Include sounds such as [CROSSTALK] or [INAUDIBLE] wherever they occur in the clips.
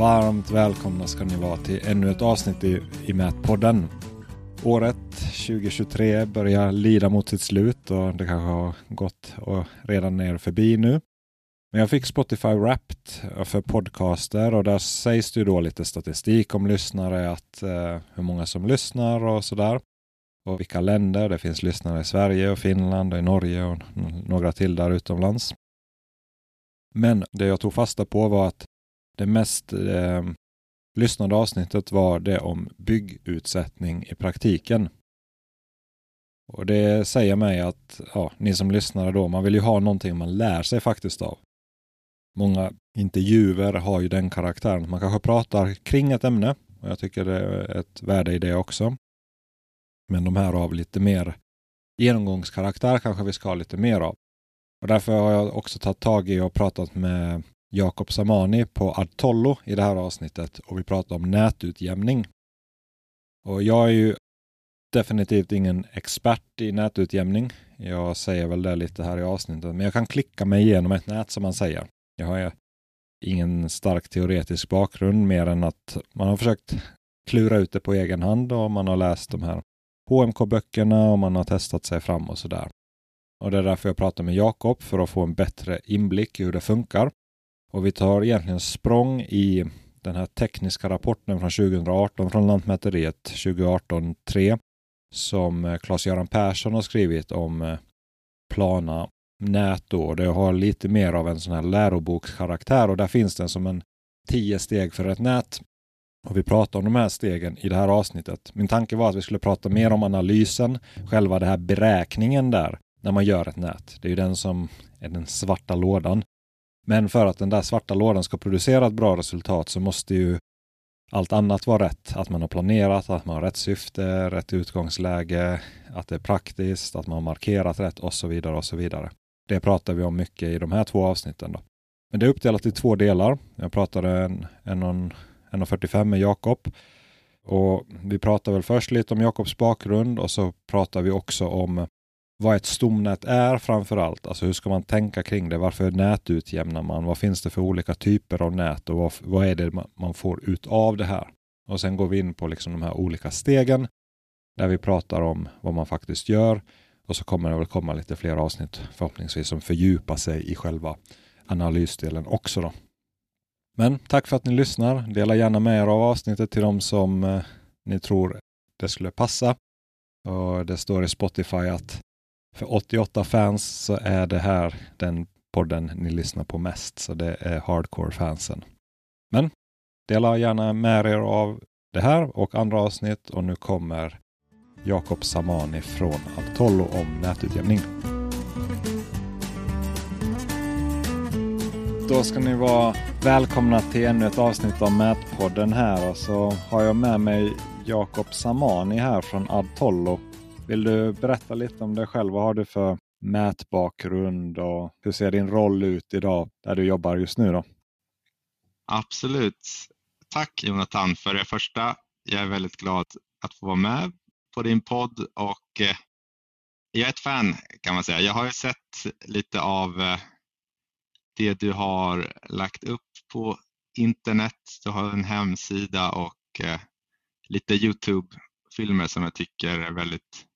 Varmt välkomna ska ni vara till ännu ett avsnitt i, i Mätpodden. Året 2023 börjar lida mot sitt slut och det kanske har gått och redan är förbi nu. Men jag fick Spotify Wrapped för podcaster och där sägs det ju då lite statistik om lyssnare, att eh, hur många som lyssnar och sådär. Och vilka länder. Det finns lyssnare i Sverige och Finland och i Norge och några till där utomlands. Men det jag tog fasta på var att det mest eh, lyssnade avsnittet var det om byggutsättning i praktiken. Och det säger mig att ja, ni som lyssnar då, man vill ju ha någonting man lär sig faktiskt av. Många intervjuer har ju den karaktären. Man kanske pratar kring ett ämne och jag tycker det är ett värde i det också. Men de här av lite mer genomgångskaraktär kanske vi ska ha lite mer av. Och därför har jag också tagit tag i och pratat med Jakob Samani på Adtollo i det här avsnittet och vi pratar om nätutjämning. Och jag är ju definitivt ingen expert i nätutjämning. Jag säger väl det lite här i avsnittet, men jag kan klicka mig igenom ett nät som man säger. Jag har ingen stark teoretisk bakgrund mer än att man har försökt klura ut det på egen hand och man har läst de här HMK-böckerna och man har testat sig fram och sådär. Och det är därför jag pratar med Jakob för att få en bättre inblick i hur det funkar. Och vi tar egentligen språng i den här tekniska rapporten från 2018 från Lantmäteriet 2018-3 som eh, Claes-Göran Persson har skrivit om eh, plana nät då. Det har lite mer av en sån här lärobokskaraktär och där finns den som en tio steg för ett nät. Och vi pratar om de här stegen i det här avsnittet. Min tanke var att vi skulle prata mer om analysen, själva den här beräkningen där när man gör ett nät. Det är ju den som är den svarta lådan. Men för att den där svarta lådan ska producera ett bra resultat så måste ju allt annat vara rätt. Att man har planerat, att man har rätt syfte, rätt utgångsläge, att det är praktiskt, att man har markerat rätt och så vidare och så vidare. Det pratar vi om mycket i de här två avsnitten. Då. Men det är uppdelat i två delar. Jag pratade en, en, en, en 45 med Jakob och vi pratar väl först lite om Jakobs bakgrund och så pratar vi också om vad ett stomnät är framför allt. Alltså hur ska man tänka kring det? Varför nätutjämnar man? Vad finns det för olika typer av nät och vad, vad är det man får ut av det här? Och sen går vi in på liksom de här olika stegen där vi pratar om vad man faktiskt gör. Och så kommer det väl komma lite fler avsnitt förhoppningsvis som fördjupar sig i själva analysdelen också. Då. Men tack för att ni lyssnar. Dela gärna med er av avsnittet till de som eh, ni tror det skulle passa. Och det står i Spotify att för 88 fans så är det här den podden ni lyssnar på mest, så det är hardcore-fansen. Men dela gärna med er av det här och andra avsnitt och nu kommer Jakob Samani från Altollo om nätutjämning. Då ska ni vara välkomna till ännu ett avsnitt av Mätpodden här och så har jag med mig Jakob Samani här från Adtollo vill du berätta lite om dig själv? Vad har du för mätbakgrund och hur ser din roll ut idag där du jobbar just nu? Då? Absolut. Tack Jonathan för det första. Jag är väldigt glad att få vara med på din podd och eh, jag är ett fan kan man säga. Jag har ju sett lite av eh, det du har lagt upp på internet. Du har en hemsida och eh, lite Youtube-filmer som jag tycker är väldigt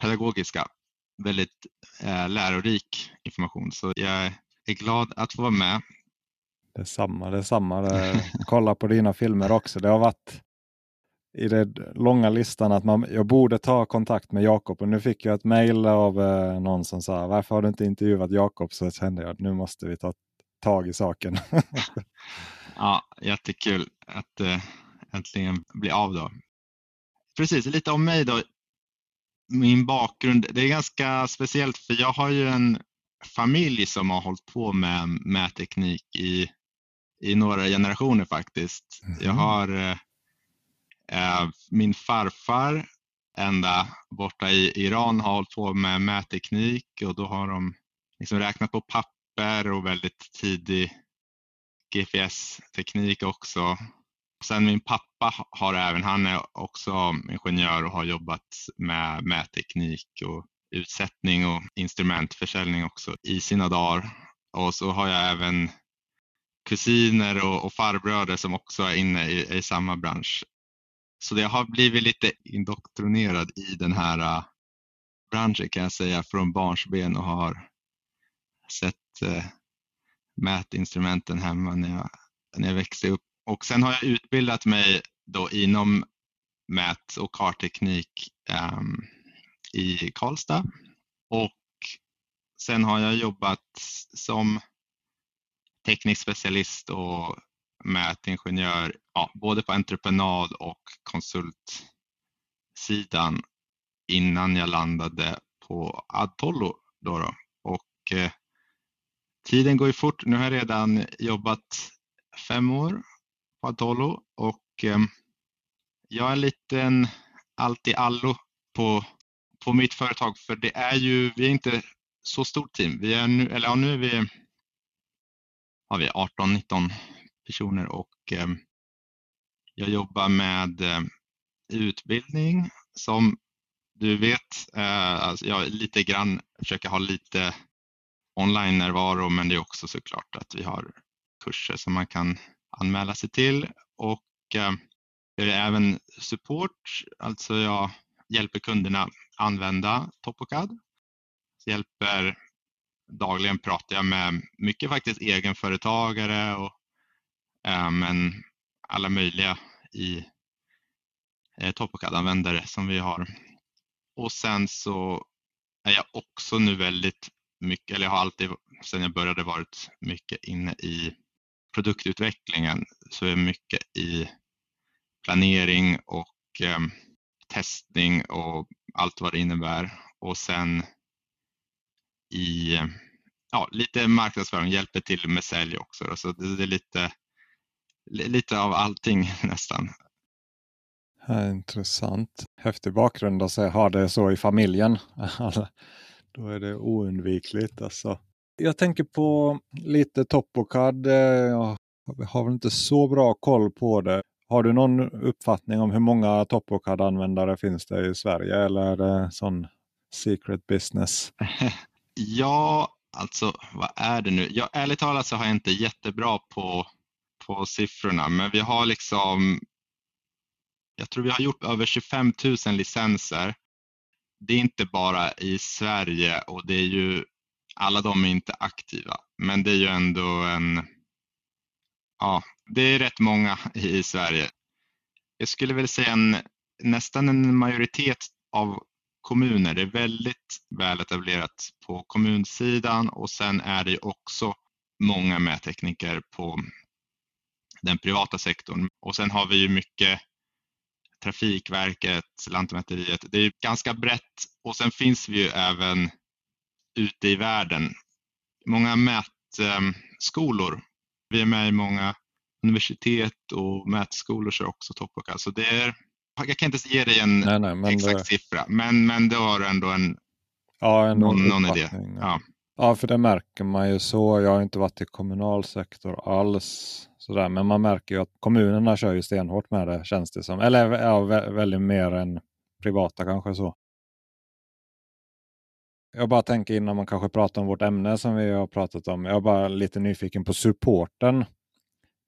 pedagogiska, väldigt eh, lärorik information. Så jag är glad att få vara med. Detsamma, detsamma. Det, [LAUGHS] kolla på dina filmer också. Det har varit i den långa listan att man, jag borde ta kontakt med Jakob och nu fick jag ett mejl av eh, någon som sa varför har du inte intervjuat Jakob? Så kände jag att nu måste vi ta tag i saken. [LAUGHS] ja, jättekul att eh, äntligen bli av då. Precis, lite om mig då min bakgrund, det är ganska speciellt för jag har ju en familj som har hållit på med mätteknik i, i några generationer faktiskt. Mm. Jag har eh, min farfar ända borta i Iran har hållit på med mätteknik och då har de liksom räknat på papper och väldigt tidig GPS-teknik också Sen min pappa har även, han är också ingenjör och har jobbat med mätteknik och utsättning och instrumentförsäljning också i sina dagar. Och så har jag även kusiner och, och farbröder som också är inne i, i samma bransch. Så jag har blivit lite indoktrinerad i den här uh, branschen kan jag säga från barnsben och har sett uh, mätinstrumenten hemma när jag, när jag växte upp. Och sen har jag utbildat mig då inom mät och kartteknik um, ehm, i Karlstad och sen har jag jobbat som teknisk specialist och mätingenjör, ja, både på entreprenad och konsultsidan innan jag landade på Adtollo. Då, då. Och, eh, tiden går ju fort. Nu har jag redan jobbat fem år på och eh, jag är en liten allt i allo på, på mitt företag för det är ju, vi är inte så stort team. Vi är nu, eller ja, nu är vi, har vi 18-19 personer och eh, jag jobbar med eh, utbildning som du vet, eh, alltså jag lite grann försöker ha lite online-närvaro men det är också såklart att vi har kurser som man kan anmäla sig till och eh, det är även support, alltså jag hjälper kunderna använda Topocad. Hjälper, dagligen pratar jag med mycket faktiskt egenföretagare och eh, men alla möjliga i eh, Topocad-användare som vi har. Och sen så är jag också nu väldigt mycket, eller jag har alltid sedan jag började varit mycket inne i produktutvecklingen, så är mycket i planering och eh, testning och allt vad det innebär. Och sen i ja, lite marknadsföring, hjälper till med sälj också. Så det, det är lite, lite av allting [LAUGHS] nästan. Intressant. Häftig bakgrund att ha det så i familjen. [LAUGHS] Då är det oundvikligt. Alltså. Jag tänker på lite Topocad. Eh, jag har väl inte så bra koll på det. Har du någon uppfattning om hur många Topocad-användare finns det i Sverige eller är det sån secret business? [LAUGHS] ja, alltså vad är det nu? Ja, ärligt talat så har jag inte jättebra på, på siffrorna, men vi har liksom jag tror vi har gjort över 25 000 licenser. Det är inte bara i Sverige och det är ju alla de är inte aktiva, men det är ju ändå en Ja, det är rätt många i Sverige. Jag skulle väl säga en, nästan en majoritet av kommuner. Det är väldigt väl etablerat på kommunsidan och sen är det också många mättekniker på den privata sektorn. Och sen har vi ju mycket Trafikverket, Lantmäteriet. Det är ganska brett och sen finns vi ju även ute i världen. Många mätskolor vi är med i många universitet och mätskolor så också Topoc. Alltså det är, jag kan inte ge dig en nej, nej, exakt det... siffra, men, men det har ändå en ja, en någon, någon idé. Ja. ja, för det märker man ju så. Jag har inte varit i kommunal sektor alls. Sådär. Men man märker ju att kommunerna kör ju stenhårt med det känns det som. Eller ja, väldigt mer än privata kanske så. Jag bara tänker innan man kanske pratar om vårt ämne som vi har pratat om. Jag är bara lite nyfiken på supporten.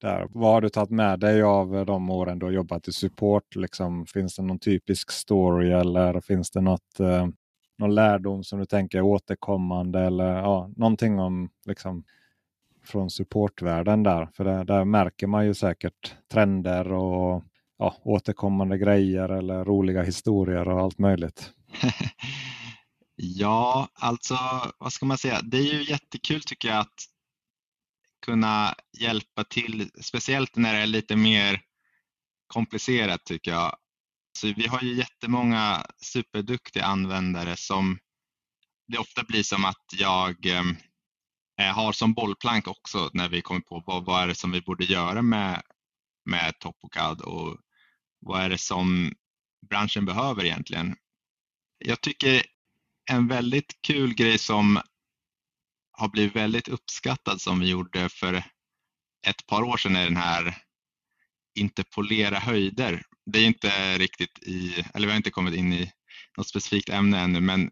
Där. Vad har du tagit med dig av eh, de åren du har jobbat i support? Liksom, finns det någon typisk story eller finns det något, eh, någon lärdom som du tänker är återkommande? Eller ja, någonting om liksom, från supportvärlden där. För där, där märker man ju säkert trender och ja, återkommande grejer eller roliga historier och allt möjligt. [LAUGHS] Ja, alltså vad ska man säga? Det är ju jättekul tycker jag att kunna hjälpa till, speciellt när det är lite mer komplicerat tycker jag. Så vi har ju jättemånga superduktiga användare som det ofta blir som att jag eh, eh har som bollplank också när vi kommer på vad, vad är det som vi borde göra med, med Topocad och vad är det som branschen behöver egentligen. Jag tycker en väldigt kul grej som har blivit väldigt uppskattad som vi gjorde för ett par år sedan är den här interpolera höjder. Det är inte riktigt i, eller vi har inte kommit in i något specifikt ämne ännu, men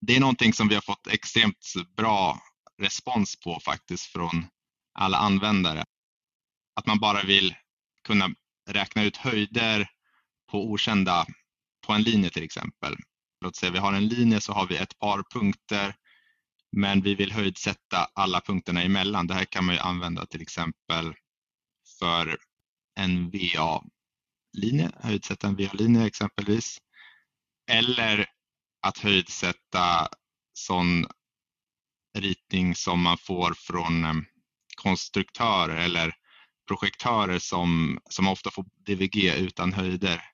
det är någonting som vi har fått extremt bra respons på faktiskt från alla användare. Att man bara vill kunna räkna ut höjder på okända på en linje till exempel. Låt säga vi har en linje så har vi ett par punkter men vi vill höjdsätta alla punkterna emellan. Det här kan man ju använda till exempel för en VA-linje, höjdsätta en VA-linje exempelvis. Eller att höjdsätta sån ritning som man får från eh, konstruktörer eller projektörer som, som ofta får DVG utan höjder.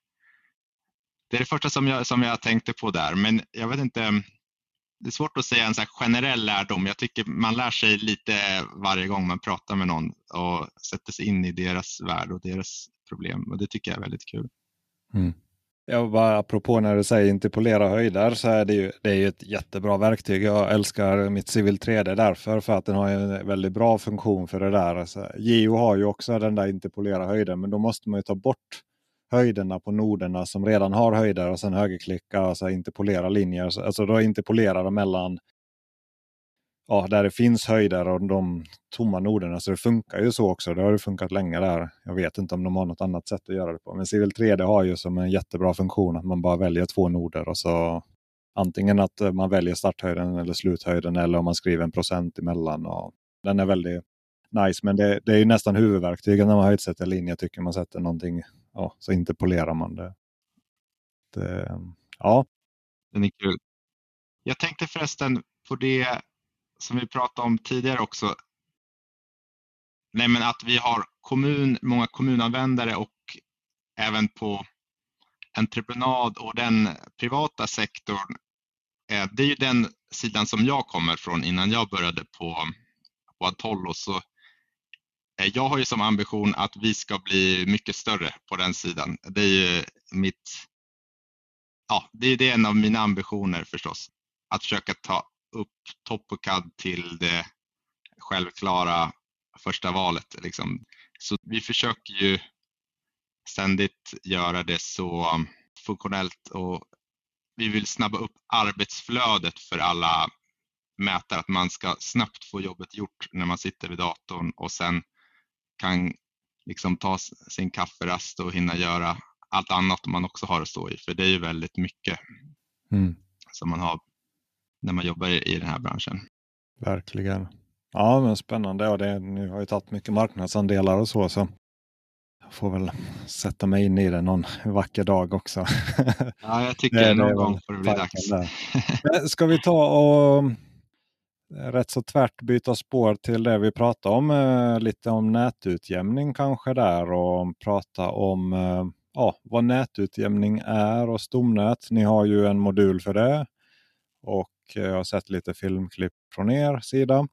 Det är det första som jag, som jag tänkte på där, men jag vet inte. Det är svårt att säga en så generell lärdom. Jag tycker man lär sig lite varje gång man pratar med någon och sätter sig in i deras värld och deras problem och det tycker jag är väldigt kul. Mm. Ja, bara apropå när du säger interpolera höjder så är det ju, det är ju ett jättebra verktyg. Jag älskar mitt Civil 3D därför för att den har en väldigt bra funktion för det där. Alltså, Geo har ju också den där interpolera höjden men då måste man ju ta bort höjderna på noderna som redan har höjder och sen högerklicka och så interpolera linjer. Alltså då interpolera mellan ja, där det finns höjder och de tomma noderna. Så det funkar ju så också. Det har ju funkat länge där. Jag vet inte om de har något annat sätt att göra det på. Men Civil 3D har ju som en jättebra funktion att man bara väljer två noder och så antingen att man väljer starthöjden eller sluthöjden eller om man skriver en procent emellan. Och den är väldigt nice. Men det, det är ju nästan huvudverktyget när man höjdsätter linjer. Tycker man sätter någonting, ja, så interpolerar man det. det ja. Den är kul. Jag tänkte förresten på det som vi pratade om tidigare också. Nej, men att vi har kommun, många kommunanvändare och även på entreprenad och den privata sektorn. Eh, det är ju den sidan som jag kommer från innan jag började på, på Atollo. Så Eh, jag har ju som ambition att vi ska bli mycket större på den sidan. Det är ju mitt, ja, det är en av mina ambitioner förstås. Att försöka ta upp Topocad till det självklara första valet. Liksom. Så vi försöker ju ständigt göra det så funktionellt och vi vill snabba upp arbetsflödet för alla mätare, att man ska snabbt få jobbet gjort när man sitter vid datorn och sen kan liksom ta sin kafferast och hinna göra allt annat man också har att stå i, för det är ju väldigt mycket mm. som man har när man jobbar i den här branschen. Verkligen. Ja, men spännande. Ja, det, nu har ju tagit mycket marknadsandelar och så. så jag får väl sätta mig in i det någon vacker dag också. Ja, jag [LAUGHS] tycker det, någon gång får det bli dags. [LAUGHS] Ska vi ta och rätt så tvärt byta spår till det vi pratade om. Eh, lite om nätutjämning kanske där och prata om eh, ja, vad nätutjämning är och stomnät. Ni har ju en modul för det. Och eh, jag har sett lite filmklipp från er sida.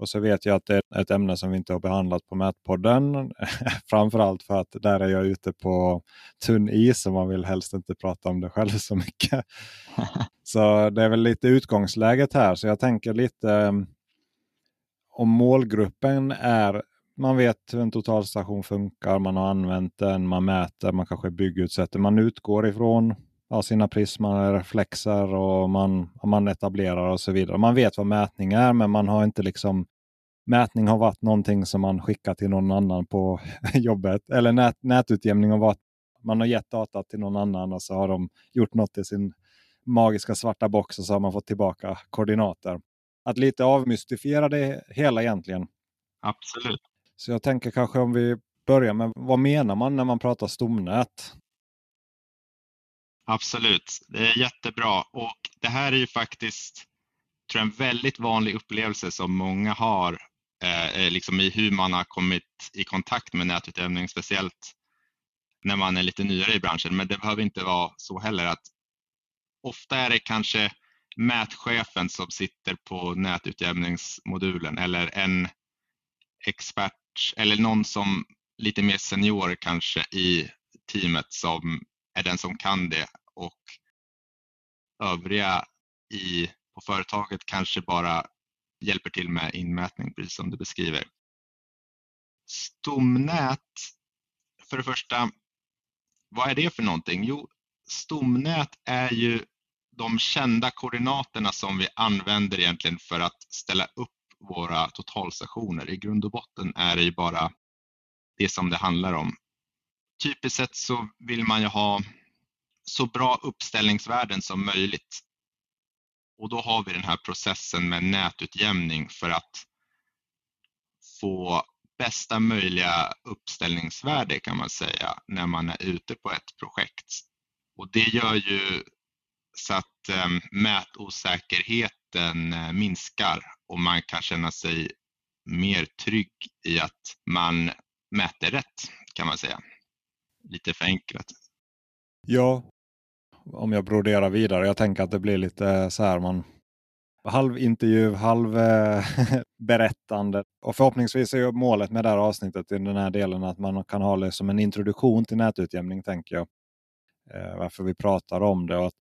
Och så vet jag att det är ett ämne som vi inte har behandlat på Mätpodden. [LAUGHS] Framförallt för att där är jag ute på tunn is och man vill helst inte prata om det själv så mycket. [LAUGHS] så det är väl lite utgångsläget här. Så jag tänker lite ehm, om målgruppen är man vet hur en totalstation funkar, man har använt den, man mäter, man kanske byggutsätter. Man utgår ifrån ja, sina prismar, reflexer och man, man etablerar och så vidare. Man vet vad mätning är men man har inte liksom Mätning har varit någonting som man skickar till någon annan på [LAUGHS] jobbet. Eller nät, nätutjämning har varit man har gett data till någon annan och så har de gjort något i sin magiska svarta box och så har man fått tillbaka koordinater. Att lite avmystifiera det hela egentligen. Absolut. Så jag tänker kanske om vi börjar med vad menar man när man pratar stomnät? Absolut, det är jättebra. Och det här är ju faktiskt tror jag, en väldigt vanlig upplevelse som många har eh, eh, liksom i hur man har kommit i kontakt med nätutövning, speciellt när man är lite nyare i branschen. Men det behöver inte vara så heller att ofta är det kanske mätchefen som sitter på nätutjämningsmodulen eller en expert eller någon som lite mer senior kanske i teamet som är den som kan det och övriga i, på företaget kanske bara hjälper till med inmätning, precis som du beskriver. Stomnät, för det första, vad är det för någonting? Jo, stomnät är ju de kända koordinaterna som vi använder egentligen för att ställa upp våra totalstationer. I grund och botten är det ju bara det som det handlar om. Typiskt sett så vill man ju ha så bra uppställningsvärden som möjligt. Och då har vi den här processen med nätutjämning för att få bästa möjliga uppställningsvärde kan man säga när man är ute på ett projekt. Och det gör ju så att äm, mätosäkerheten ä, minskar och man kan känna sig mer trygg i att man mäter rätt kan man säga. Lite förenklat. Ja, om jag broderar vidare. Jag tänker att det blir lite så här man halv intervju, halv eh, [LAUGHS] berättande. Och förhoppningsvis är målet med det här avsnittet i den här delen att man kan ha det som en introduktion till nätutjämning tänker jag. Eh, varför vi pratar om det. Och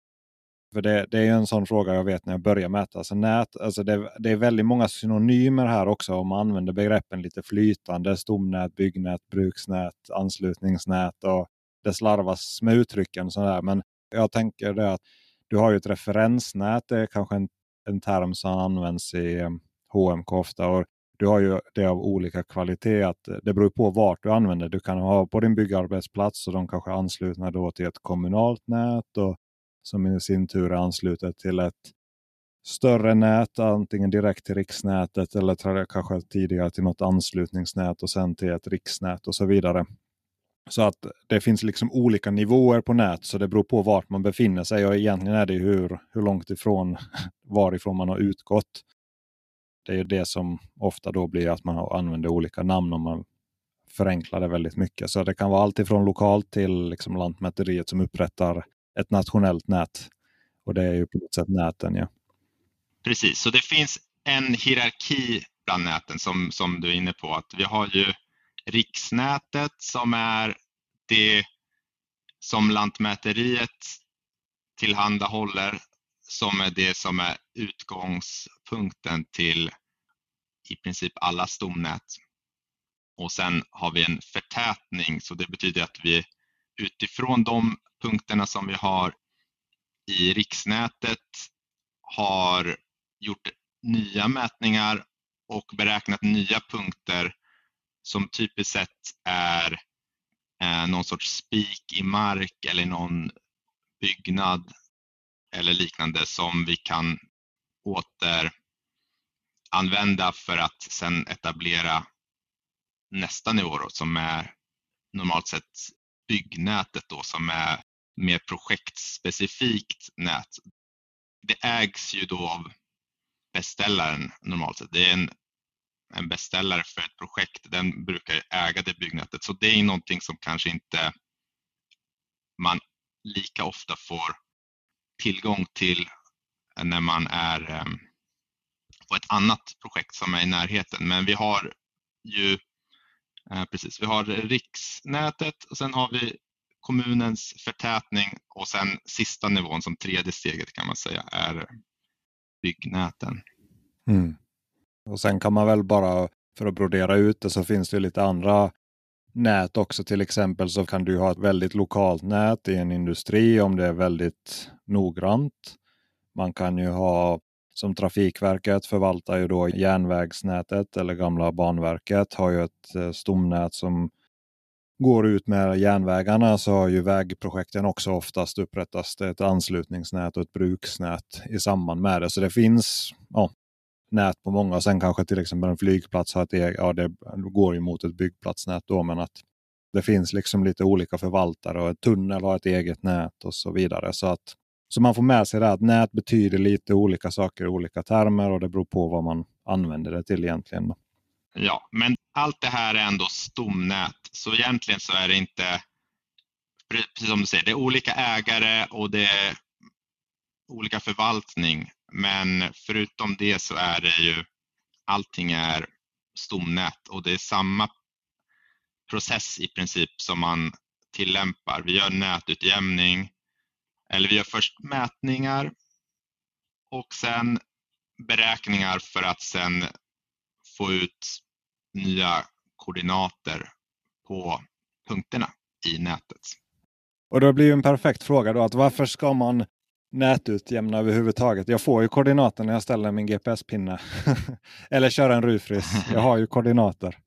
för det, det, är en sån fråga jag vet när jag börjar mäta. Alltså nät, alltså det, det, är väldigt många synonymer här också om man använder begreppen lite flytande. Stomnät, byggnät, bruksnät, anslutningsnät och det slarvas med uttrycken. Sådär. Men jag tänker det att du har ju ett referensnät. Det är kanske en, en term som används i eh, HMK ofta. Och du har ju det av olika kvalitet. Att eh, det beror på vart du använder. Du kan ha på din byggarbetsplats och de kanske är anslutna då till ett kommunalt nät. Och som i sin tur är anslutet till ett större nät, antingen direkt till riksnätet eller kanske tidigare till något anslutningsnät och sen till ett riksnät och så vidare. Så att det finns liksom olika nivåer på nät så det beror på vart man befinner sig och egentligen är det hur, hur långt ifrån [LAUGHS] varifrån man har utgått. Det är det som ofta då blir att man använder olika namn om man förenklar det väldigt mycket. Så det kan vara allt ifrån lokalt till liksom Lantmäteriet som upprättar ett nationellt nät. Och det är ju på något sätt näten. Ja. Precis, så det finns en hierarki bland näten som, som du är inne på. att Vi har ju riksnätet som är det som Lantmäteriet tillhandahåller som är det som är utgångspunkten till i princip alla stomnät. Och sen har vi en förtätning så det betyder att vi utifrån de punkterna som vi har i riksnätet har gjort nya mätningar och beräknat nya punkter som typiskt sett är eh, någon sorts spik i mark eller någon byggnad eller liknande som vi kan återanvända för att sedan etablera nästa nivå då, som är normalt sett byggnätet då som är mer projektspecifikt nät. Det ägs ju då av beställaren normalt sett. Det är en, en beställare för ett projekt. Den brukar äga det byggnätet. Så det är någonting som kanske inte man lika ofta får tillgång till när man är ehm, på ett annat projekt som är i närheten. Men vi har ju eh, precis, vi har riksnätet och sen har vi kommunens förtätning och sen sista nivån som tredje steget kan man säga är byggnäten. Mm. Och sen kan man väl bara för att brodera ut det så finns det lite andra nät också. Till exempel så kan du ha ett väldigt lokalt nät i en industri om det är väldigt noggrant. Man kan ju ha som Trafikverket förvaltar ju då järnvägsnätet eller gamla Banverket har ju ett eh, stomnät som går ut med järnvägarna så har ju vägprojekten också oftast upprättats ett anslutningsnät och ett bruksnät i samband med det. Så det finns ja, nät på många. Sen kanske till exempel en flygplats har ett eget, ja det går ju mot ett byggplatsnät då, men att det finns liksom lite olika förvaltare och en tunnel har ett eget nät och så vidare. Så, att, så man får med sig det att nät betyder lite olika saker i olika termer och det beror på vad man använder det till egentligen. Ja, men allt det här är ändå stomnät, så egentligen så är det inte, precis som du säger, det är olika ägare och det är olika förvaltning. Men förutom det så är det ju allting är stomnät och det är samma process i princip som man tillämpar. Vi gör nätutjämning eller vi gör först mätningar och sen beräkningar för att sen få ut nya koordinater på punkterna i nätet. Och då blir ju en perfekt fråga då att varför ska man nätutjämna överhuvudtaget. Jag får ju koordinater när jag ställer min GPS-pinne. [LAUGHS] Eller köra en rufris. Jag har ju koordinater.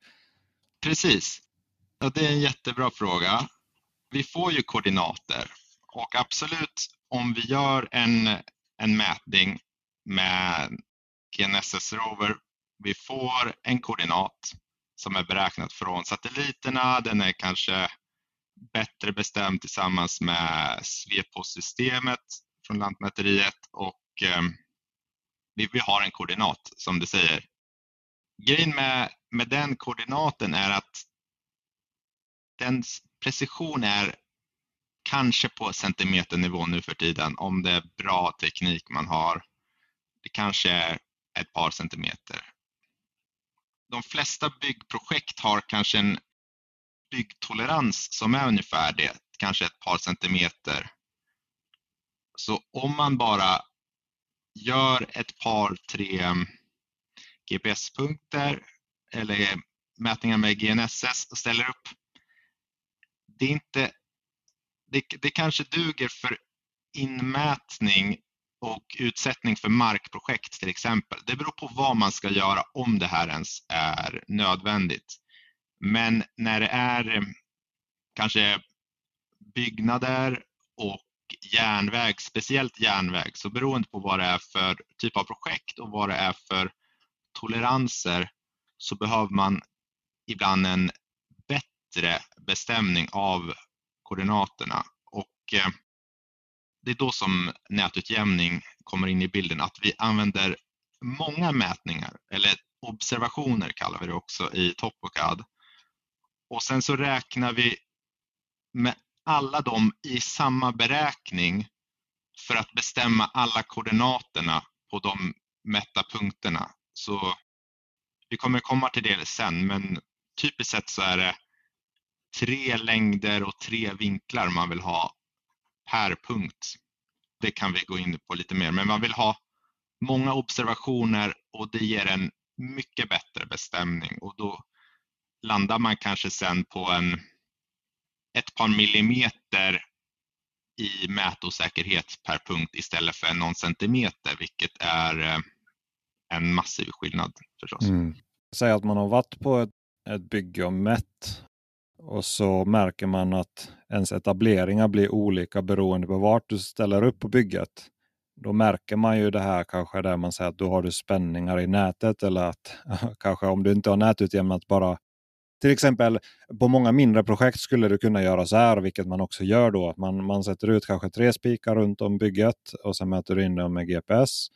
Precis. Ja, det är en jättebra fråga. Vi får ju koordinater och absolut om vi gör en, en mätning med GNSS Rover, vi får en koordinat som är beräknad från satelliterna. Den är kanske bättre bestämd tillsammans med Swepo-systemet från Lantmäteriet och eh, vi, vi har en koordinat som du säger. Grejen med, med den koordinaten är att dens precision är kanske på centimeternivå nu för tiden om det är bra teknik man har. Det kanske är ett par centimeter. De flesta byggprojekt har kanske en byggtolerans som är ungefär det, kanske ett par centimeter. Så om man bara gör ett par, tre mm, GPS-punkter eller mätningar med GNSS och ställer upp. Det, är inte, det, det kanske duger för inmätning och utsättning för markprojekt till exempel. Det beror på vad man ska göra om det här ens är nödvändigt. Men när det är mm, kanske byggnader och järnväg, speciellt järnväg, så beroende på vad det är för typ av projekt och vad det är för toleranser så behöver man ibland en bättre bestämning av koordinaterna. Och eh, det är då som nätutjämning kommer in i bilden, att vi använder många mätningar eller observationer kallar vi det också i Topocad. Och sen så räknar vi med alla dem i samma beräkning för att bestämma alla koordinaterna på de mätta punkterna. Så vi kommer komma till det sen, men typiskt sett så är det tre längder och tre vinklar man vill ha per punkt. Det kan vi gå in på lite mer, men man vill ha många observationer och det ger en mycket bättre bestämning och då landar man kanske sen på en, ett par millimeter i mätosäkerhet per punkt istället för någon centimeter, vilket är eh, en massiv skillnad förstås. Mm. Säg att man har varit på ett, ett bygge och mätt och så märker man att ens etableringar blir olika beroende på vart du ställer upp på bygget. Då märker man ju det här kanske där man säger att då har du spänningar i nätet eller att [LAUGHS] kanske om du inte har nätutjämnat bara till exempel på många mindre projekt skulle du kunna göra så här, vilket man också gör då. Att man, man sätter ut kanske tre spikar runt om bygget och sen mäter du in dem med GPS.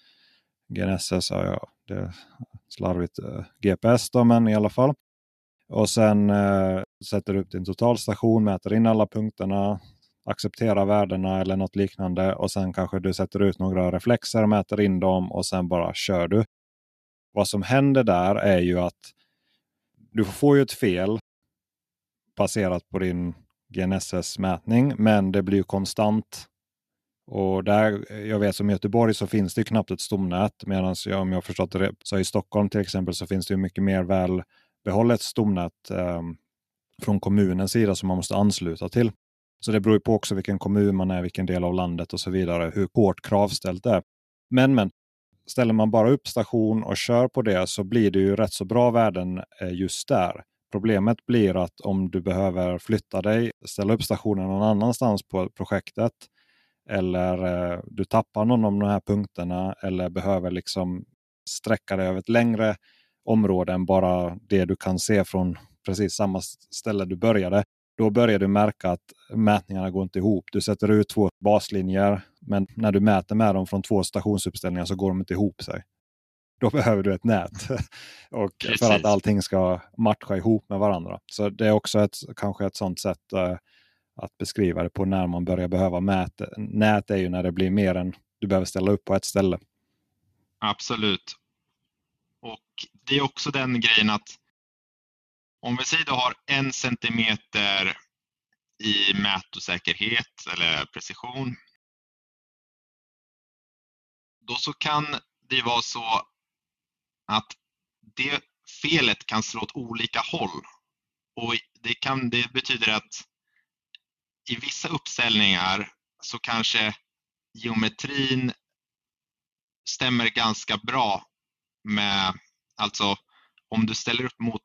GNSS, ja, det är slarvigt eh, GPS då, men i alla fall. Och sen eh, sätter du upp din totalstation, mäter in alla punkterna, accepterar värdena eller något liknande och sen kanske du sätter ut några reflexer, mäter in dem och sen bara kör du. Vad som händer där är ju att du får ju ett fel baserat på din GNSS-mätning, men det blir ju konstant. Och där, jag vet som i Göteborg så finns det knappt ett stomnät, medan jag, om jag förstått det så i Stockholm till exempel så finns det mycket mer välbehållet stomnät eh, från kommunens sida som man måste ansluta till. Så det beror ju på också vilken kommun man är, vilken del av landet och så vidare, hur hårt kravställt det är. Men, men ställer man bara upp station och kör på det så blir det ju rätt så bra värden eh, just där. Problemet blir att om du behöver flytta dig, ställa upp stationen någon annanstans på projektet eller eh, du tappar någon av de här punkterna eller behöver liksom sträcka dig över ett längre område än bara det du kan se från precis samma ställe du började. Då börjar du märka att mätningarna går inte ihop. Du sätter ut två baslinjer men när du mäter med dem från två stationsuppställningar så går de inte ihop sig. Då behöver du ett nät [LAUGHS] och för att allting ska matcha ihop med varandra. Så det är också ett, kanske ett sånt sätt uh, att beskriva det på när man börjar behöva mäta. Nät är ju när det blir mer än du behöver ställa upp på ett ställe. Absolut. Och det är också den grejen att om vi säger du har en centimeter i mätosäkerhet eller precision då så kan det vara så att det felet kan slå åt olika håll. Och det, kan, det betyder att i vissa uppställningar så kanske geometrin stämmer ganska bra med, alltså om du ställer upp mot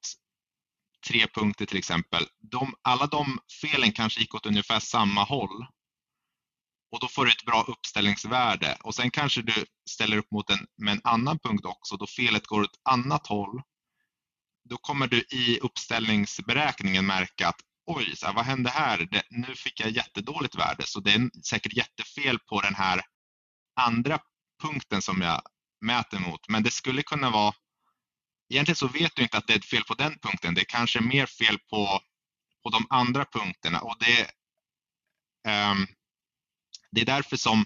tre punkter till exempel, de, alla de felen kanske gick åt ungefär samma håll och då får du ett bra uppställningsvärde och sen kanske du ställer upp mot en, med en annan punkt också då felet går åt annat håll. Då kommer du i uppställningsberäkningen märka att oj, så här, vad hände här? Det, nu fick jag jättedåligt värde så det är säkert jättefel på den här andra punkten som jag mäter mot. Men det skulle kunna vara Egentligen så vet du inte att det är ett fel på den punkten. Det är kanske mer fel på, på de andra punkterna och det, um, det är därför som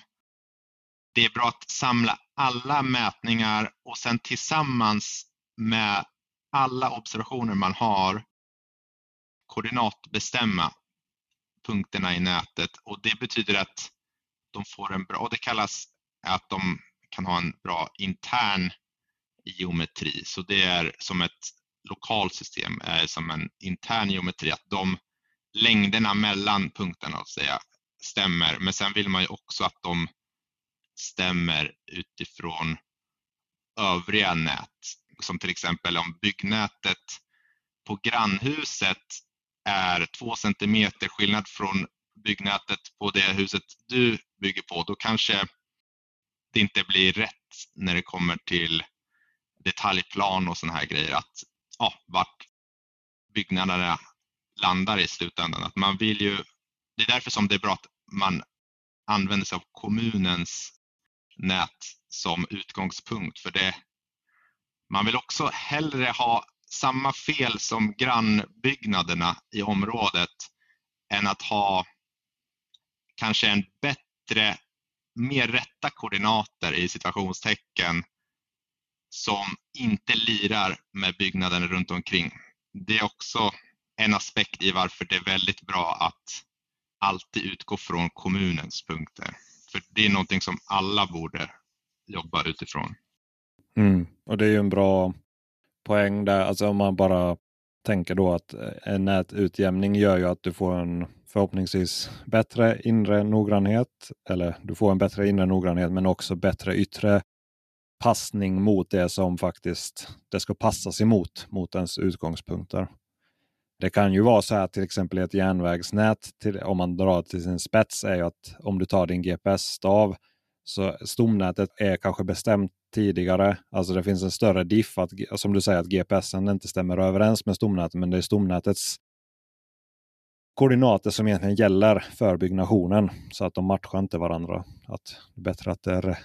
det är bra att samla alla mätningar och sen tillsammans med alla observationer man har koordinatbestämma punkterna i nätet och det betyder att de får en bra, och det kallas att de kan ha en bra intern geometri. Så det är som ett lokalsystem, är eh, som en intern geometri, att de längderna mellan punkterna att säga, stämmer. Men sen vill man ju också att de stämmer utifrån övriga nät. Som till exempel om byggnätet på grannhuset är två centimeter skillnad från byggnätet på det huset du bygger på, då kanske det inte blir rätt när det kommer till detaljplan och sådana här grejer. Att ja, vart byggnaderna landar i slutändan. Att man vill ju, det är därför som det är bra att man använder sig av kommunens nät som utgångspunkt. För det, man vill också hellre ha samma fel som grannbyggnaderna i området än att ha kanske en bättre, mer rätta koordinater i situationstecken som inte lirar med byggnaden runt omkring. Det är också en aspekt i varför det är väldigt bra att alltid utgå från kommunens punkter. För det är någonting som alla borde jobba utifrån. Mm. Och det är ju en bra poäng där. Alltså om man bara tänker då att en nätutjämning gör ju att du får en förhoppningsvis bättre inre noggrannhet. Eller du får en bättre inre noggrannhet men också bättre yttre passning mot det som faktiskt det ska passas emot mot ens utgångspunkter. Det kan ju vara så här till exempel i ett järnvägsnät, till, om man drar till sin spets, är ju att om du tar din GPS-stav så stomnätet är kanske bestämt tidigare. Alltså det finns en större diff, att, som du säger att GPSen inte stämmer överens med stomnätet, men det är stomnätets koordinater som egentligen gäller för byggnationen. Så att de matchar inte varandra. Att det är bättre att det är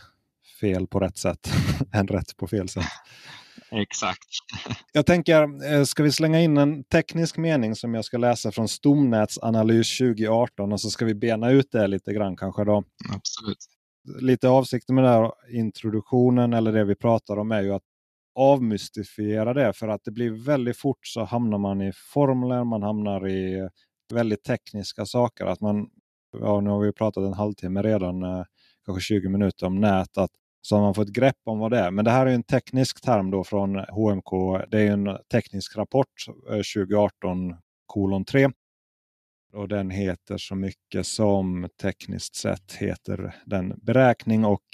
fel på rätt sätt [LAUGHS] än rätt på fel sätt. Exakt. [LAUGHS] Jag tänker, eh, ska vi slänga in en teknisk mening som jag ska läsa från Stomnätsanalys 2018 och så ska vi bena ut det lite grann kanske då. Absolut. Lite avsikten med den här introduktionen eller det vi pratar om är ju att avmystifiera det för att det blir väldigt fort så hamnar man i formler, man hamnar i väldigt tekniska saker. Att man, ja, nu har vi pratat en halvtimme redan, eh, kanske 20 minuter om nät. Att så har man fått grepp om vad det är. Men det här är en teknisk term då från HMK. Det är en teknisk rapport eh, 2018 kolon 3. Och den heter så mycket som tekniskt sett heter den beräkning och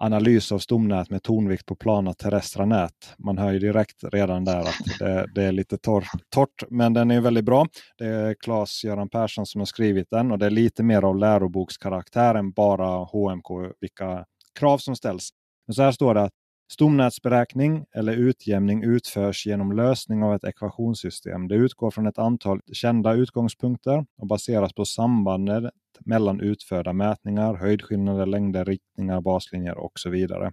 analys av stomnät med tonvikt på plana terrestra nät. Man hör ju direkt redan där att det, det är lite torrt, torrt, men den är väldigt bra. Det är Claes-Göran Persson som har skrivit den och det är lite mer av lärobokskaraktär än bara HMK, vilka krav som ställs. Men så här står det att stomnätsberäkning eller utjämning utförs genom lösning av ett ekvationssystem. Det utgår från ett antal kända utgångspunkter och baseras på sambandet mellan utförda mätningar, höjdskillnader, längder, riktningar, baslinjer och så vidare.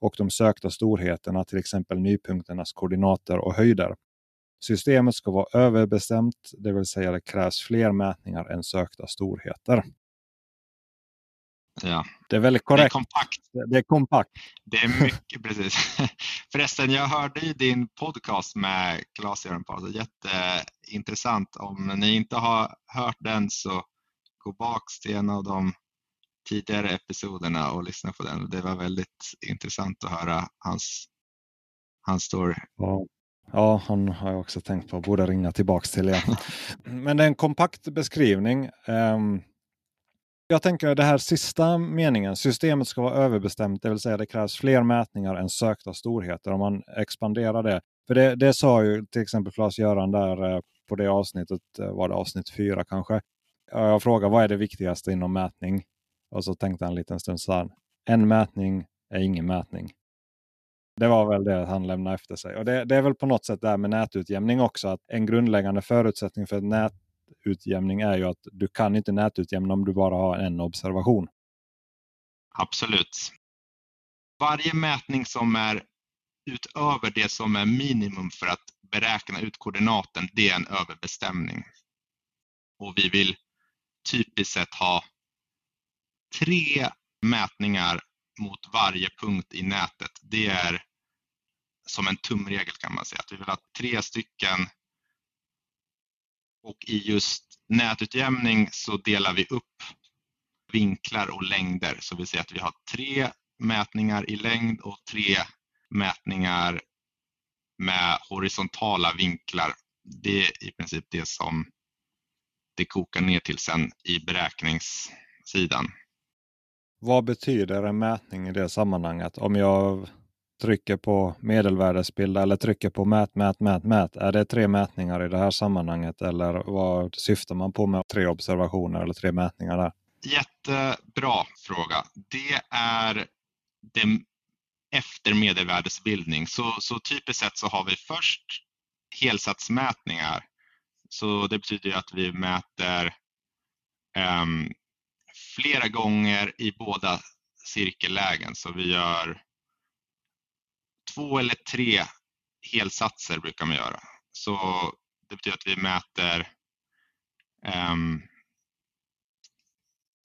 Och de sökta storheterna, till exempel nypunkternas koordinater och höjder. Systemet ska vara överbestämt, det vill säga det krävs fler mätningar än sökta storheter. Ja. Det är väldigt korrekt. Det är kompakt. Det är kompakt. Det är mycket, [LAUGHS] precis. Förresten, jag hörde ju din podcast med Claes-Göran Paulsson. Jätteintressant. Om ni inte har hört den så gå bak till en av de tidigare episoderna och lyssna på den. Det var väldigt intressant att höra hans, hans story. Ja. Ja, han har jag också tänkt på. Borde ringa tillbaks till igen. [LAUGHS] Men det är en kompakt beskrivning. Um, jag tänker det här sista meningen, systemet ska vara överbestämt, det vill säga det krävs fler mätningar än sökta storheter om man expanderar det. För det, det sa ju till exempel Claes-Göran där eh, på det avsnittet, eh, var det avsnitt fyra kanske. Jag frågade vad är det viktigaste inom mätning? Och så tänkte han en liten stund så här, en mätning är ingen mätning. Det var väl det han lämnade efter sig. Och det, det, är väl på något sätt det här med nätutjämning också. att En grundläggande förutsättning för ett nät nätutjämning är ju att du kan inte nätutjämna om du bara har en observation. Absolut. Varje mätning som är utöver det som är minimum för att beräkna ut koordinaten, det är en överbestämning. Och vi vill typiskt sett ha tre mätningar mot varje punkt i nätet. Det är som en tumregel kan man säga. Att vi vill ha tre stycken och i just nätutjämning så delar vi upp vinklar och längder. Så vi säger att vi har tre mätningar i längd och tre mätningar med horisontala vinklar. Det är i princip det som det kokar ner till sen i beräkningssidan. Vad betyder en mätning i det sammanhanget? Om jag trycker på medelvärdesbild eller trycker på mät, mät, mät, mät. Är det tre mätningar i det här sammanhanget eller vad syftar man på med tre observationer eller tre mätningar där? Jättebra fråga. Det är det efter medelvärdesbildning. Så, så typiskt sett så har vi först helsatsmätningar. Så det betyder att vi mäter um, flera gånger i båda cirkellägen. Så vi gör två eller tre helsatser brukar man göra. Så det betyder att vi mäter um,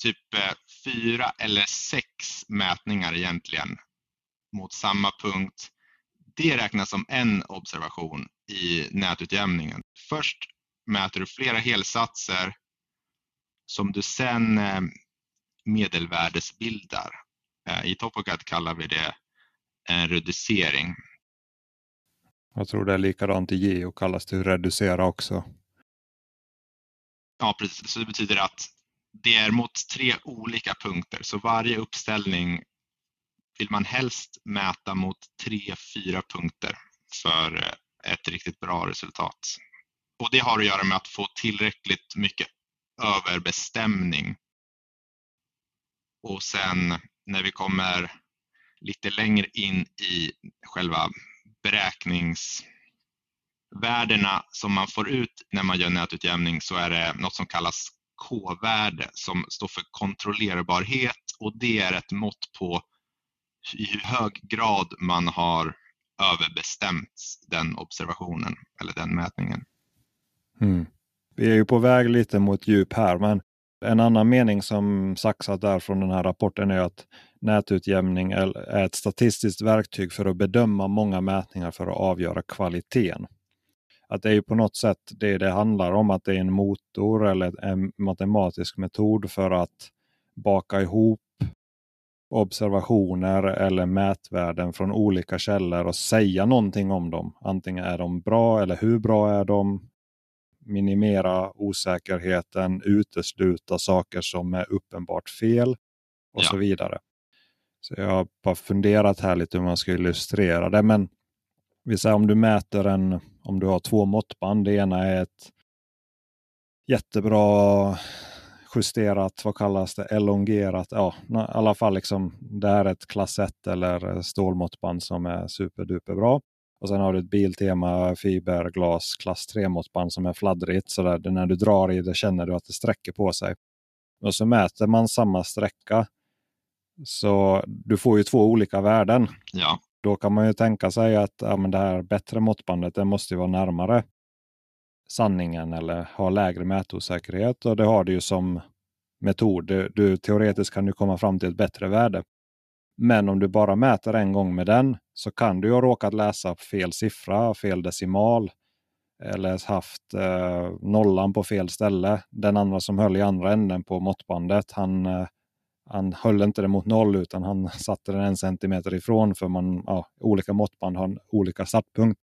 typ eh, fyra eller sex mätningar egentligen mot samma punkt. Det räknas som en observation i nätutjämningen. Först mäter du flera helsatser som du sen eh, medelvärdesbildar. Eh, I TopoCAD kallar vi det en reducering. Jag tror det är likadant i Geo kallas det reducera också. Ja, precis. Så det betyder att det är mot tre olika punkter. Så varje uppställning vill man helst mäta mot tre, fyra punkter för ett riktigt bra resultat. Och det har att göra med att få tillräckligt mycket överbestämning och sen när vi kommer lite längre in i själva beräkningsvärdena som man får ut när man gör nätutjämning så är det något som kallas K-värde som står för kontrollerbarhet och det är ett mått på i hur hög grad man har överbestämt den observationen eller den mätningen. Mm. Vi är ju på väg lite mot djup här men en annan mening som saxat där från den här rapporten är att nätutjämning är ett statistiskt verktyg för att bedöma många mätningar för att avgöra kvaliteten. Att det är på något sätt det det handlar om, att det är en motor eller en matematisk metod för att baka ihop observationer eller mätvärden från olika källor och säga någonting om dem. Antingen är de bra eller hur bra är de? minimera osäkerheten, utesluta saker som är uppenbart fel och ja. så vidare. Så jag har bara funderat här lite hur man ska illustrera det. Men vi säger om du mäter en, om du har två måttband. Det ena är ett jättebra justerat, vad kallas det, elongerat. Ja, i alla fall liksom det här är ett klass 1 eller stålmåttband som är superduper bra. Och sen har du ett Biltema fiberglas klass 3-måttband som är fladdrigt. Så där, när du drar i det känner du att det sträcker på sig. Och så mäter man samma sträcka. Så du får ju två olika värden. Ja. Då kan man ju tänka sig att ja, men det här bättre måttbandet det måste vara närmare sanningen eller ha lägre mätosäkerhet. Och det har du ju som metod. Du, du, teoretiskt kan du komma fram till ett bättre värde. Men om du bara mäter en gång med den så kan du ha råkat läsa fel siffra, fel decimal eller haft eh, nollan på fel ställe. Den andra som höll i andra änden på måttbandet, han, eh, han höll inte det mot noll utan han [LAUGHS] satte den en centimeter ifrån för man, ja, olika måttband har olika startpunkt.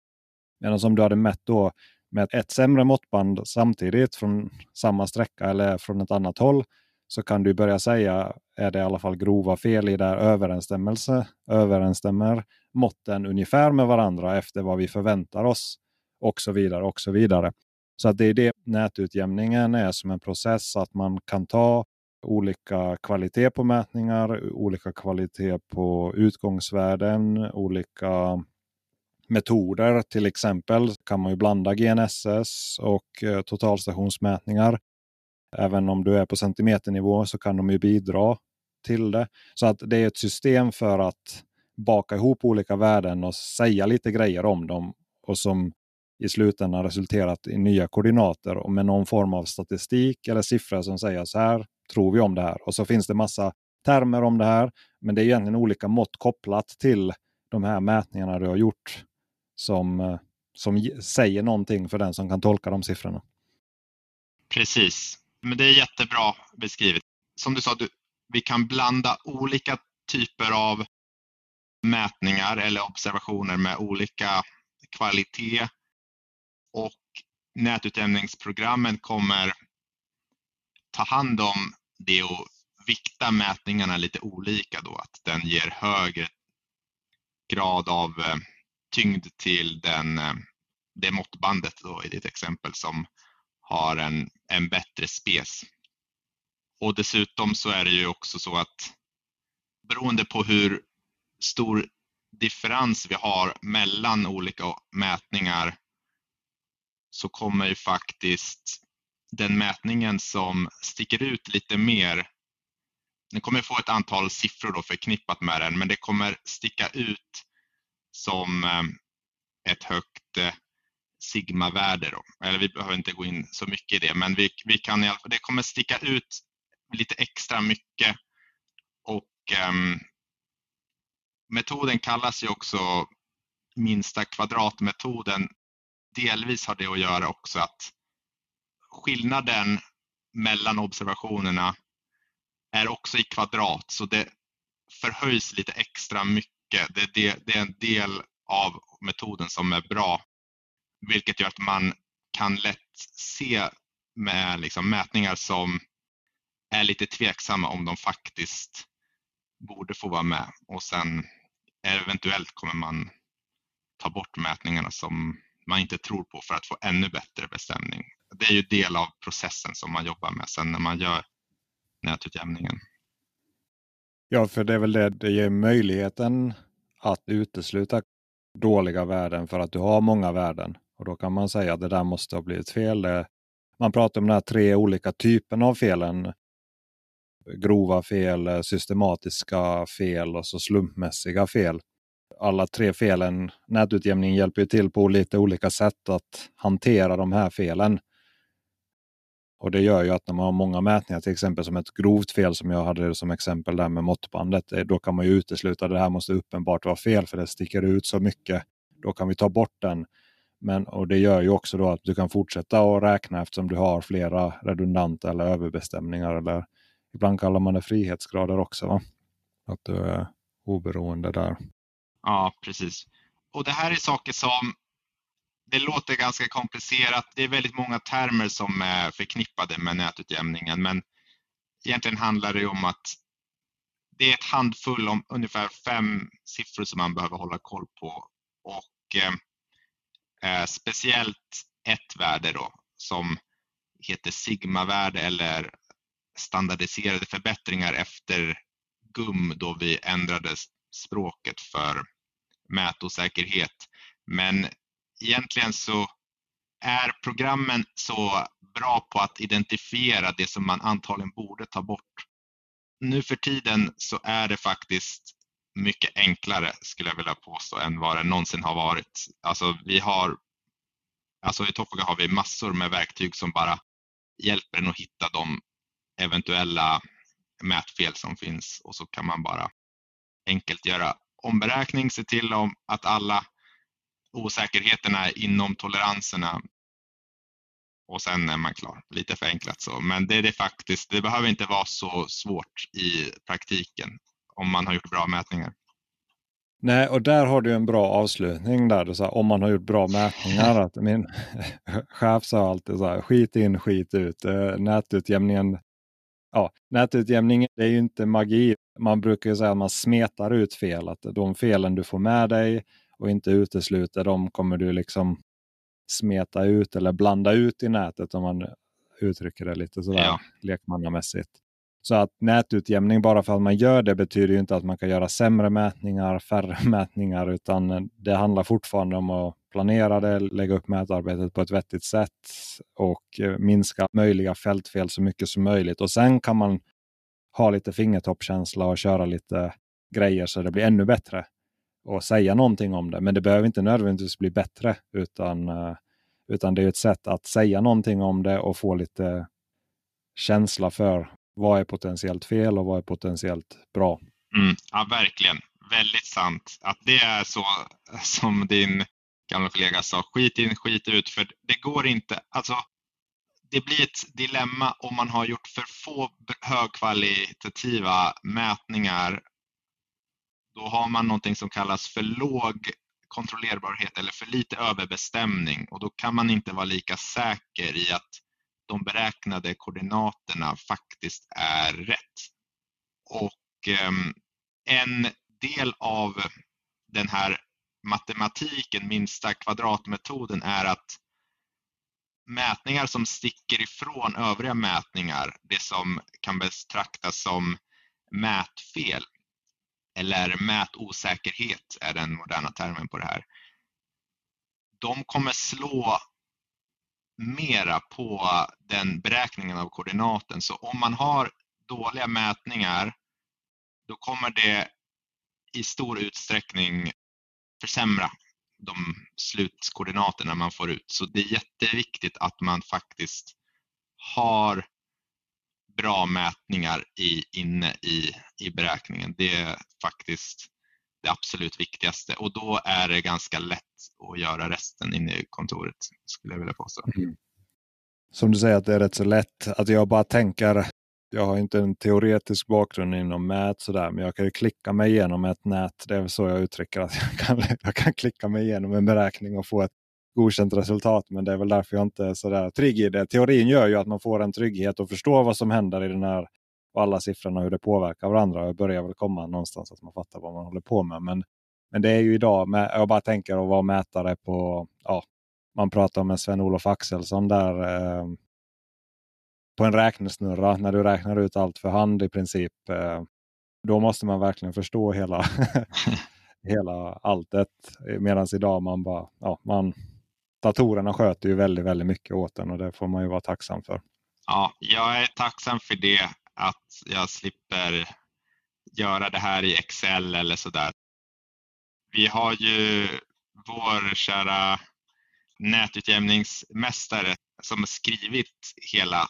Medan om du hade mätt då med ett sämre måttband samtidigt från samma sträcka eller från ett annat håll så kan du börja säga, är det i alla fall grova fel i där överensstämmelse, överensstämmer måtten ungefär med varandra efter vad vi förväntar oss och så vidare och så vidare. Så att det är det nätutjämningen är som en process att man kan ta olika kvalitet på mätningar, olika kvalitet på utgångsvärden, olika metoder. Till exempel kan man ju blanda GNSS och eh, totalstationsmätningar. Även om du är på centimeternivå så kan de ju bidra till det. Så att det är ett system för att baka ihop olika värden och säga lite grejer om dem. Och som i slutändan resulterat i nya koordinater och med någon form av statistik eller siffror som säger så här tror vi om det här. Och så finns det massa termer om det här. Men det är egentligen olika mått kopplat till de här mätningarna du har gjort som, eh, som säger någonting för den som kan tolka de siffrorna. Precis, men det är jättebra beskrivet. Som du sa, du, vi kan blanda olika typer av mätningar eller observationer med olika kvalitet och nätutjämningsprogrammen kommer ta hand om det är att vikta mätningarna lite olika då, att den ger högre grad av eh, tyngd till den, eh, det måttbandet då i ditt exempel som har en, en bättre spes. Och dessutom så är det ju också så att beroende på hur stor differens vi har mellan olika mätningar så kommer ju faktiskt den mätningen som sticker ut lite mer den kommer få ett antal siffror då förknippat med den, men det kommer sticka ut som eh, ett högt eh, sigmavärde. Då. Eller vi behöver inte gå in så mycket i det, men vi, vi kan det kommer sticka ut lite extra mycket och um, metoden kallas ju också minsta kvadratmetoden. Delvis har det att göra också att skillnaden mellan observationerna är också i kvadrat så det förhöjs lite extra mycket. Det, det, det är en del av metoden som är bra vilket gör att man kan lätt se med liksom mätningar som är lite tveksamma om de faktiskt borde få vara med och sen eventuellt kommer man ta bort mätningarna som man inte tror på för att få ännu bättre bestämning. Det är ju del av processen som man jobbar med sen när man gör nätutjämningen. Ja, för det är väl det, det ger möjligheten att utesluta dåliga värden för att du har många värden. Och då kan man säga att det där måste ha blivit fel. Det, man pratar om de här tre olika typerna av felen. Grova fel, systematiska fel och så slumpmässiga fel. Alla tre felen, nätutjämning hjälper ju till på lite olika sätt att hantera de här felen. Och det gör ju att när man har många mätningar, till exempel som ett grovt fel som jag hade som exempel där med måttbandet, eh, då kan man ju utesluta att det här måste uppenbart vara fel för det sticker ut så mycket. Då kan vi ta bort den. Men, och det gör ju också då att du kan fortsätta att räkna eftersom du har flera redundanta eller överbestämningar. Eller ibland kallar man det frihetsgrader också. Va? Att du är oberoende där. Ja, precis. Och det här är saker som det låter ganska komplicerat. Det är väldigt många termer som är förknippade med nätutjämningen, men egentligen handlar det om att det är ett handfull om ungefär fem siffror som man behöver hålla koll på och eh, eh, speciellt ett värde då som heter sigmavärde eller standardiserade förbättringar efter GUM då vi ändrade språket för mätosäkerhet. Men egentligen så är programmen så bra på att identifiera det som man antagligen borde ta bort. Nu för tiden så är det faktiskt mycket enklare skulle jag vilja påstå än vad det någonsin har varit. Alltså vi har, alltså i Topoga har vi massor med verktyg som bara hjälper en att hitta de eventuella mätfel som finns och så kan man bara enkelt göra omberäkning, se till om att alla osäkerheterna inom toleranserna och sen är man klar. Lite förenklat så, men det är det faktiskt. Det behöver inte vara så svårt i praktiken om man har gjort bra mätningar. Nej, och där har du en bra avslutning där. du sa om man har gjort bra mätningar. Att min [LAUGHS] chef sa alltid så här, skit in, skit ut. Eh, nätutjämningen ja, nätutjämning det är ju inte magi. Man brukar ju säga att man smetar ut fel. Att de felen du får med dig och inte utesluter, de kommer du liksom smeta ut eller blanda ut i nätet om man uttrycker det lite sådär ja. lekmannamässigt. Så att nätutjämning bara för att man gör det betyder ju inte att man kan göra sämre mätningar, färre [LAUGHS] mätningar, utan det handlar fortfarande om att planera det, lägga upp mätarbetet på ett vettigt sätt och eh, minska möjliga fältfel så mycket som möjligt. Och sen kan man ha lite fingertoppkänsla och köra lite grejer så det blir ännu bättre och säga någonting om det. Men det behöver inte nödvändigtvis bli bättre utan, eh, utan det är ett sätt att säga någonting om det och få lite känsla för vad är potentiellt fel och vad är potentiellt bra. Mm, ja, verkligen. Väldigt sant. Att det är så som din gamla kollega sa, skit in, skit ut. För det går inte. Alltså, det blir ett dilemma om man har gjort för få högkvalitativa mätningar. Då har man någonting som kallas för låg kontrollerbarhet eller för lite överbestämning och då kan man inte vara lika säker i att de beräknade koordinaterna faktiskt är rätt. Och ehm, en del av den här matematiken, minsta kvadratmetoden, är att mätningar som sticker ifrån övriga mätningar, det som kan betraktas som mätfel eller mätosäkerhet är den moderna termen på det här. De kommer slå mera på den beräkningen av koordinaten. Så om man har dåliga mätningar då kommer det i stor utsträckning försämra de slutkoordinaterna man får ut. Så det är jätteviktigt att man faktiskt har bra mätningar i, inne i, i beräkningen. Det är faktiskt det absolut viktigaste och då är det ganska lätt att göra resten inne i kontoret skulle jag vilja påstå. Mm. Som du säger att det är rätt så lätt. Att jag bara tänker, jag har inte en teoretisk bakgrund inom mät sådär, men jag kan ju klicka mig igenom ett nät. Det är så jag uttrycker att jag kan, jag kan klicka mig igenom en beräkning och få ett godkänt resultat. Men det är väl därför jag inte är sådär trygg i det. Teorin gör ju att man får en trygghet och förstår vad som händer i den här och alla siffrorna och hur det påverkar varandra. Jag börjar väl komma någonstans att man fattar vad man håller på med. Men, men det är ju idag, med, jag bara tänker att vara mätare på, ja, man pratar om en Sven-Olof Axelsson där eh, på en räknesnurra när du räknar ut allt för hand i princip. Eh, då måste man verkligen förstå hela, [LAUGHS] hela alltet. Medan idag man bara, ja, man, datorerna sköter ju väldigt, väldigt mycket åt en och det får man ju vara tacksam för. Ja, jag är tacksam för det att jag slipper göra det här i Excel eller sådär. Vi har ju vår kära nätutjämningsmästare som skrivit hela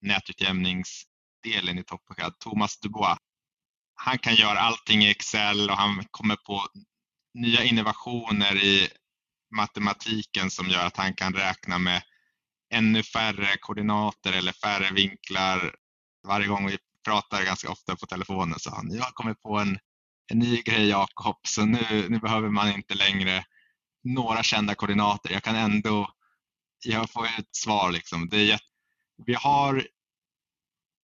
nätutjämningsdelen i TopCAD, Thomas Dubois. Han kan göra allting i Excel och han kommer på nya innovationer i matematiken som gör att han kan räkna med ännu färre koordinater eller färre vinklar varje gång vi pratar ganska ofta på telefonen så han, jag har kommit på en, en ny grej Jakob, så nu, nu behöver man inte längre några kända koordinater. Jag kan ändå, jag får ett svar liksom. Det är jätt... vi har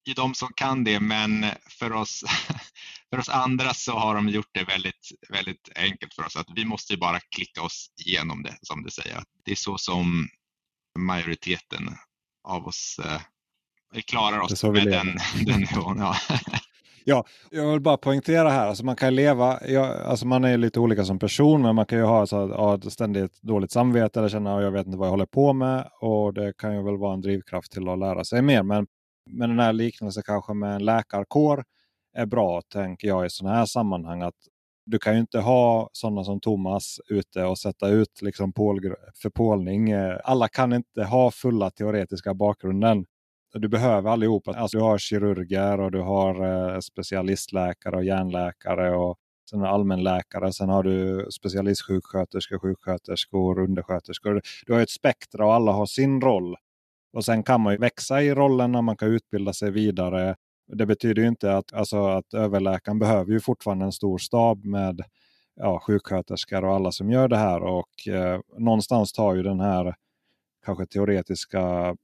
ju de som kan det, men för oss, [LAUGHS] för oss andra så har de gjort det väldigt, väldigt enkelt för oss. Att vi måste bara klicka oss igenom det, som du säger. Det är så som majoriteten av oss eh, klarar oss med den, [LAUGHS] den nivån. Ja. [LAUGHS] ja, jag vill bara poängtera här, alltså man kan leva, ja, alltså man är lite olika som person, men man kan ju ha så ja, ständigt dåligt samvete eller känna att jag vet inte vad jag håller på med. Och det kan ju väl vara en drivkraft till att lära sig mer. Men, men den här liknelsen kanske med en läkarkår är bra, tänker jag, i sådana här sammanhang. att du kan ju inte ha sådana som Thomas ute och sätta ut liksom för pålning. Alla kan inte ha fulla teoretiska bakgrunden du behöver allihopa. Alltså, du har kirurger och du har eh, specialistläkare och hjärnläkare och sen allmänläkare. Sen har du specialistsjuksköterskor, sjuksköterskor, undersköterskor. Du har ett spektra och alla har sin roll. Och sen kan man ju växa i rollerna, man kan utbilda sig vidare. Det betyder ju inte att, alltså, att överläkaren behöver ju fortfarande en stor stab med ja, sjuksköterskor och alla som gör det här. Och eh, någonstans tar ju den här kanske teoretiska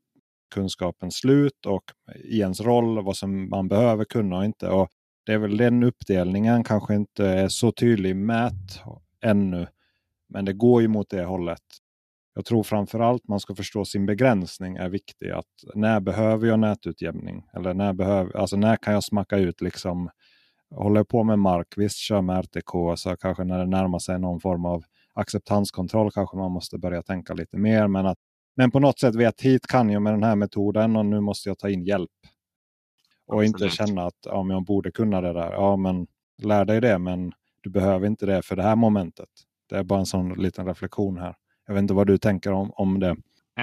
kunskapen slut och i ens roll vad som man behöver kunna och inte. Och det är väl den uppdelningen kanske inte är så tydlig mät ännu. Men det går ju mot det hållet. Jag tror framförallt man ska förstå sin begränsning är viktig. Att när behöver jag nätutjämning? Eller när, behöver, alltså när kan jag smacka ut liksom håller på med mark, visst kör med RTK, så kanske när det närmar sig någon form av acceptanskontroll kanske man måste börja tänka lite mer. Men, att, men på något sätt vet hit kan jag med den här metoden och nu måste jag ta in hjälp. Och Absolut. inte känna att ja, jag borde kunna det där. Ja, men lär dig det, men du behöver inte det för det här momentet. Det är bara en sån liten reflektion här. Jag vet inte vad du tänker om, om det.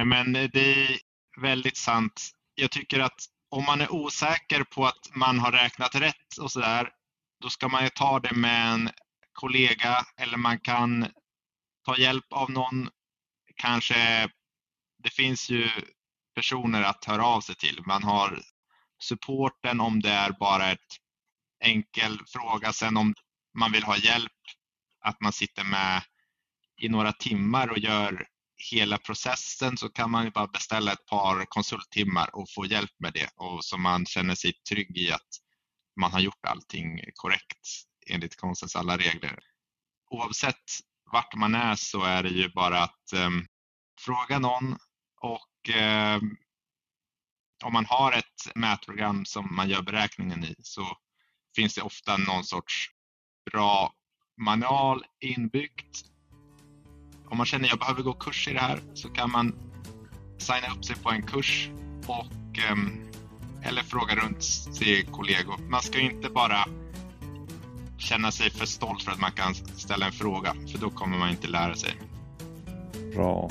Men det är väldigt sant. Jag tycker att om man är osäker på att man har räknat rätt och sådär, då ska man ju ta det med en kollega eller man kan ta hjälp av någon. Kanske, det finns ju personer att höra av sig till. Man har supporten om det är bara ett enkel fråga. Sen om man vill ha hjälp, att man sitter med i några timmar och gör hela processen så kan man ju bara beställa ett par konsulttimmar och få hjälp med det och så man känner sig trygg i att man har gjort allting korrekt enligt konstens alla regler. Oavsett vart man är så är det ju bara att eh, fråga någon och eh, om man har ett mätprogram som man gör beräkningen i så finns det ofta någon sorts bra manual inbyggt om man känner att jag behöver gå kurs i det här så kan man signa upp sig på en kurs och ehm, eller fråga runt till kollegor. Man ska inte bara känna sig för stolt för att man kan ställa en fråga, för då kommer man inte lära sig. Bra.